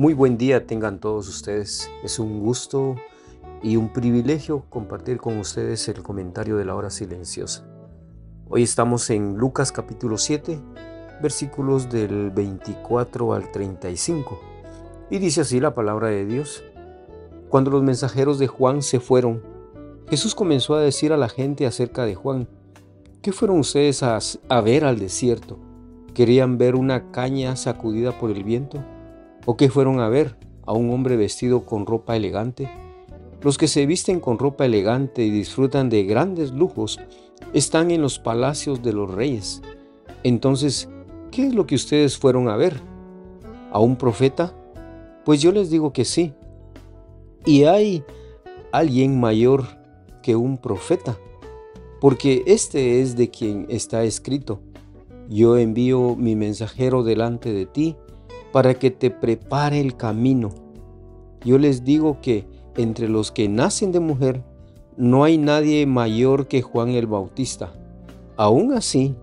Muy buen día tengan todos ustedes. Es un gusto y un privilegio compartir con ustedes el comentario de la hora silenciosa. Hoy estamos en Lucas capítulo 7, versículos del 24 al 35. Y dice así la palabra de Dios. Cuando los mensajeros de Juan se fueron, Jesús comenzó a decir a la gente acerca de Juan, ¿qué fueron ustedes a, a ver al desierto? ¿Querían ver una caña sacudida por el viento? ¿O qué fueron a ver? ¿A un hombre vestido con ropa elegante? Los que se visten con ropa elegante y disfrutan de grandes lujos están en los palacios de los reyes. Entonces, ¿qué es lo que ustedes fueron a ver? ¿A un profeta? Pues yo les digo que sí. Y hay alguien mayor que un profeta, porque este es de quien está escrito. Yo envío mi mensajero delante de ti para que te prepare el camino. Yo les digo que entre los que nacen de mujer no hay nadie mayor que Juan el Bautista. Aún así,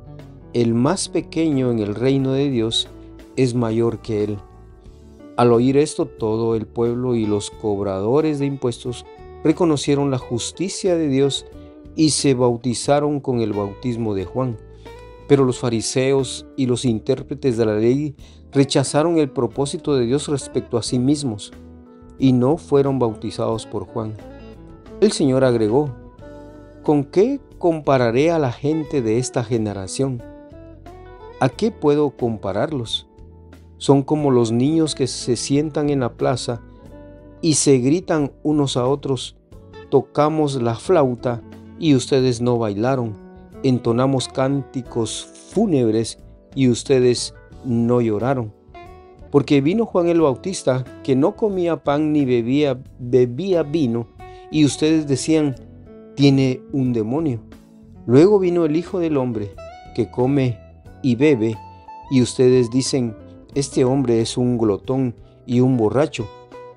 el más pequeño en el reino de Dios es mayor que él. Al oír esto, todo el pueblo y los cobradores de impuestos reconocieron la justicia de Dios y se bautizaron con el bautismo de Juan. Pero los fariseos y los intérpretes de la ley rechazaron el propósito de Dios respecto a sí mismos y no fueron bautizados por Juan. El Señor agregó, ¿con qué compararé a la gente de esta generación? ¿A qué puedo compararlos? Son como los niños que se sientan en la plaza y se gritan unos a otros, tocamos la flauta y ustedes no bailaron, entonamos cánticos fúnebres y ustedes no lloraron. Porque vino Juan el Bautista, que no comía pan ni bebía, bebía vino, y ustedes decían, tiene un demonio. Luego vino el Hijo del Hombre, que come y bebe, y ustedes dicen, este hombre es un glotón y un borracho,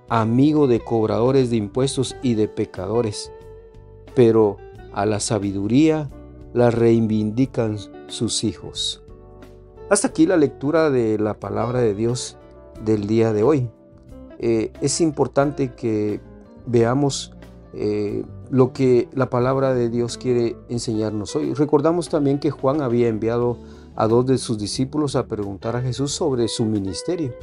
amigo de cobradores de impuestos y de pecadores. Pero a la sabiduría la reivindican sus hijos. Hasta aquí la lectura de la palabra de Dios del día de hoy. Eh, es importante que veamos eh, lo que la palabra de Dios quiere enseñarnos hoy. Recordamos también que Juan había enviado a dos de sus discípulos a preguntar a Jesús sobre su ministerio.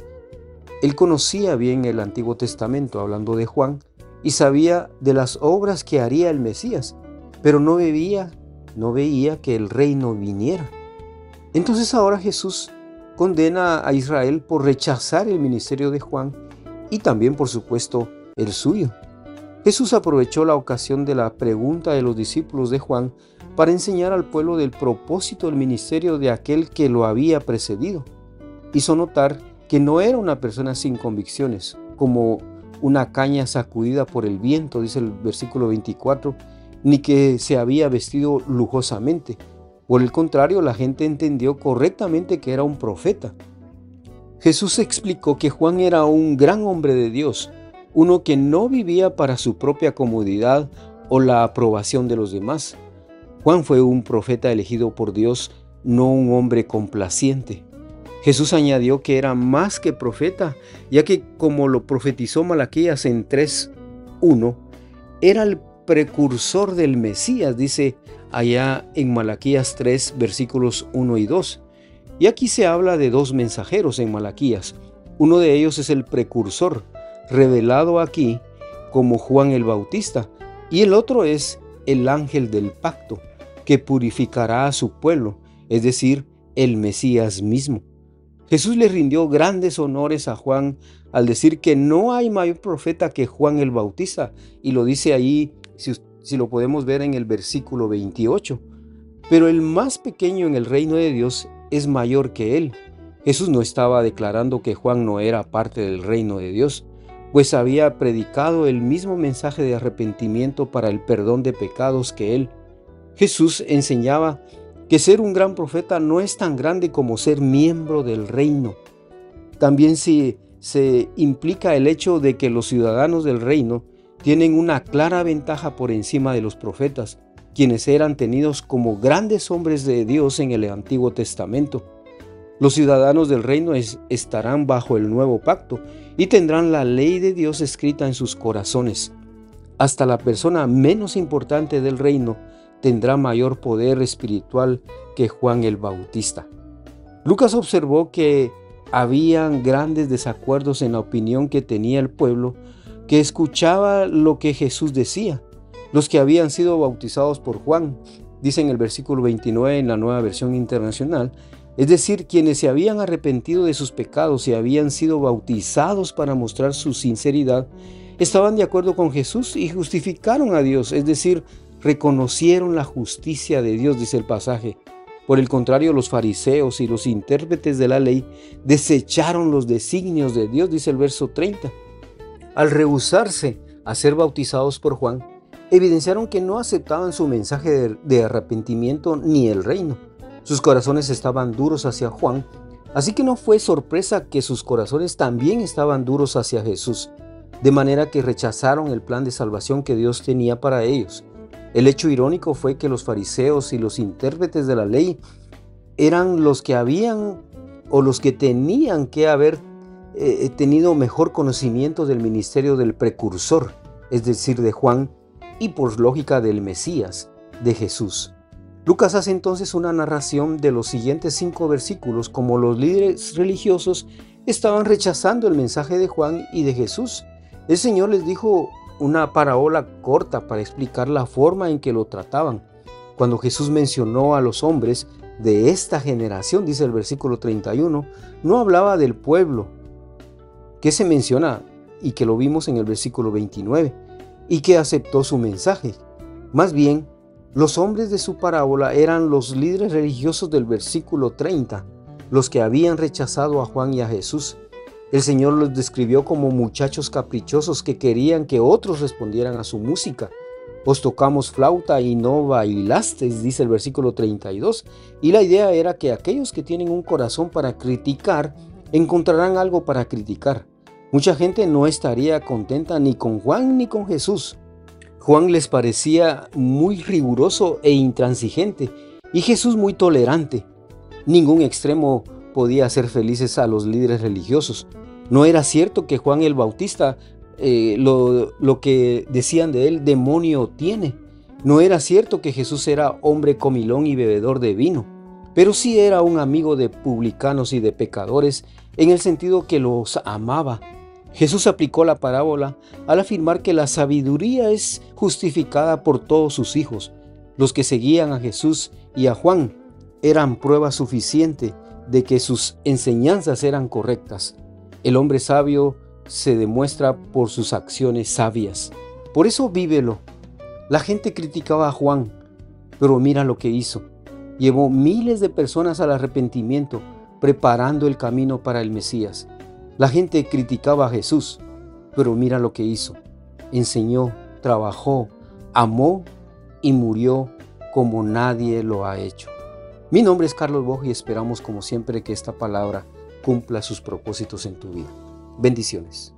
Él conocía bien el Antiguo Testamento, hablando de Juan, y sabía de las obras que haría el Mesías, pero no veía, no veía que el reino viniera. Entonces ahora Jesús condena a Israel por rechazar el ministerio de Juan y también, por supuesto, el suyo. Jesús aprovechó la ocasión de la pregunta de los discípulos de Juan para enseñar al pueblo del propósito del ministerio de aquel que lo había precedido. Hizo notar que no era una persona sin convicciones, como una caña sacudida por el viento, dice el versículo 24, ni que se había vestido lujosamente, por el contrario, la gente entendió correctamente que era un profeta. Jesús explicó que Juan era un gran hombre de Dios, uno que no vivía para su propia comodidad o la aprobación de los demás. Juan fue un profeta elegido por Dios, no un hombre complaciente. Jesús añadió que era más que profeta, ya que como lo profetizó Malaquías en 3.1, era el precursor del Mesías, dice allá en Malaquías 3, versículos 1 y 2. Y aquí se habla de dos mensajeros en Malaquías. Uno de ellos es el precursor, revelado aquí como Juan el Bautista, y el otro es el ángel del pacto, que purificará a su pueblo, es decir, el Mesías mismo. Jesús le rindió grandes honores a Juan al decir que no hay mayor profeta que Juan el Bautista, y lo dice ahí, si si lo podemos ver en el versículo 28. Pero el más pequeño en el reino de Dios es mayor que él. Jesús no estaba declarando que Juan no era parte del reino de Dios, pues había predicado el mismo mensaje de arrepentimiento para el perdón de pecados que él. Jesús enseñaba que ser un gran profeta no es tan grande como ser miembro del reino. También se, se implica el hecho de que los ciudadanos del reino tienen una clara ventaja por encima de los profetas, quienes eran tenidos como grandes hombres de Dios en el Antiguo Testamento. Los ciudadanos del reino estarán bajo el nuevo pacto y tendrán la ley de Dios escrita en sus corazones. Hasta la persona menos importante del reino tendrá mayor poder espiritual que Juan el Bautista. Lucas observó que habían grandes desacuerdos en la opinión que tenía el pueblo que escuchaba lo que Jesús decía. Los que habían sido bautizados por Juan, dice en el versículo 29 en la nueva versión internacional, es decir, quienes se habían arrepentido de sus pecados y habían sido bautizados para mostrar su sinceridad, estaban de acuerdo con Jesús y justificaron a Dios, es decir, reconocieron la justicia de Dios, dice el pasaje. Por el contrario, los fariseos y los intérpretes de la ley desecharon los designios de Dios, dice el verso 30 al rehusarse a ser bautizados por Juan, evidenciaron que no aceptaban su mensaje de, arrepentimiento ni el reino. Sus corazones estaban duros hacia Juan, así que no fue sorpresa que sus corazones también estaban duros hacia Jesús, de manera que rechazaron el plan de salvación que Dios tenía para ellos. El hecho irónico fue que los fariseos y los intérpretes de la ley eran los que habían o los que tenían que haber he tenido mejor conocimiento del ministerio del precursor, es decir, de Juan, y por lógica del Mesías, de Jesús. Lucas hace entonces una narración de los siguientes cinco versículos como los líderes religiosos estaban rechazando el mensaje de Juan y de Jesús. El Señor les dijo una parábola corta para explicar la forma en que lo trataban. Cuando Jesús mencionó a los hombres de esta generación, dice el versículo 31, no hablaba del pueblo, que se menciona y que lo vimos en el versículo 29, y que aceptó su mensaje. Más bien, los hombres de su parábola eran los líderes religiosos del versículo 30, los que habían rechazado a Juan y a Jesús. El Señor los describió como muchachos caprichosos que querían que otros respondieran a su música. Os tocamos flauta y no bailasteis, dice el versículo 32. Y la idea era que aquellos que tienen un corazón para criticar encontrarán algo para criticar. Mucha gente no estaría contenta ni con Juan ni con Jesús. Juan les parecía muy riguroso e intransigente y Jesús muy tolerante. Ningún extremo podía hacer felices a los líderes religiosos. No era cierto que Juan el Bautista eh, lo, lo que decían de él demonio tiene. No era cierto que Jesús era hombre comilón y bebedor de vino pero sí era un amigo de publicanos y de pecadores en el sentido que los amaba. Jesús aplicó la parábola al afirmar que la sabiduría es justificada por todos sus hijos. Los que seguían a Jesús y a Juan eran prueba suficiente de que sus enseñanzas eran correctas. El hombre sabio se demuestra por sus acciones sabias. Por eso vívelo. La gente criticaba a Juan, pero mira lo que hizo. Llevó miles de personas al arrepentimiento, preparando el camino para el Mesías. La gente criticaba a Jesús, pero mira lo que hizo. Enseñó, trabajó, amó y murió como nadie lo ha hecho. Mi nombre es Carlos Boj y esperamos como siempre que esta palabra cumpla sus propósitos en tu vida. Bendiciones.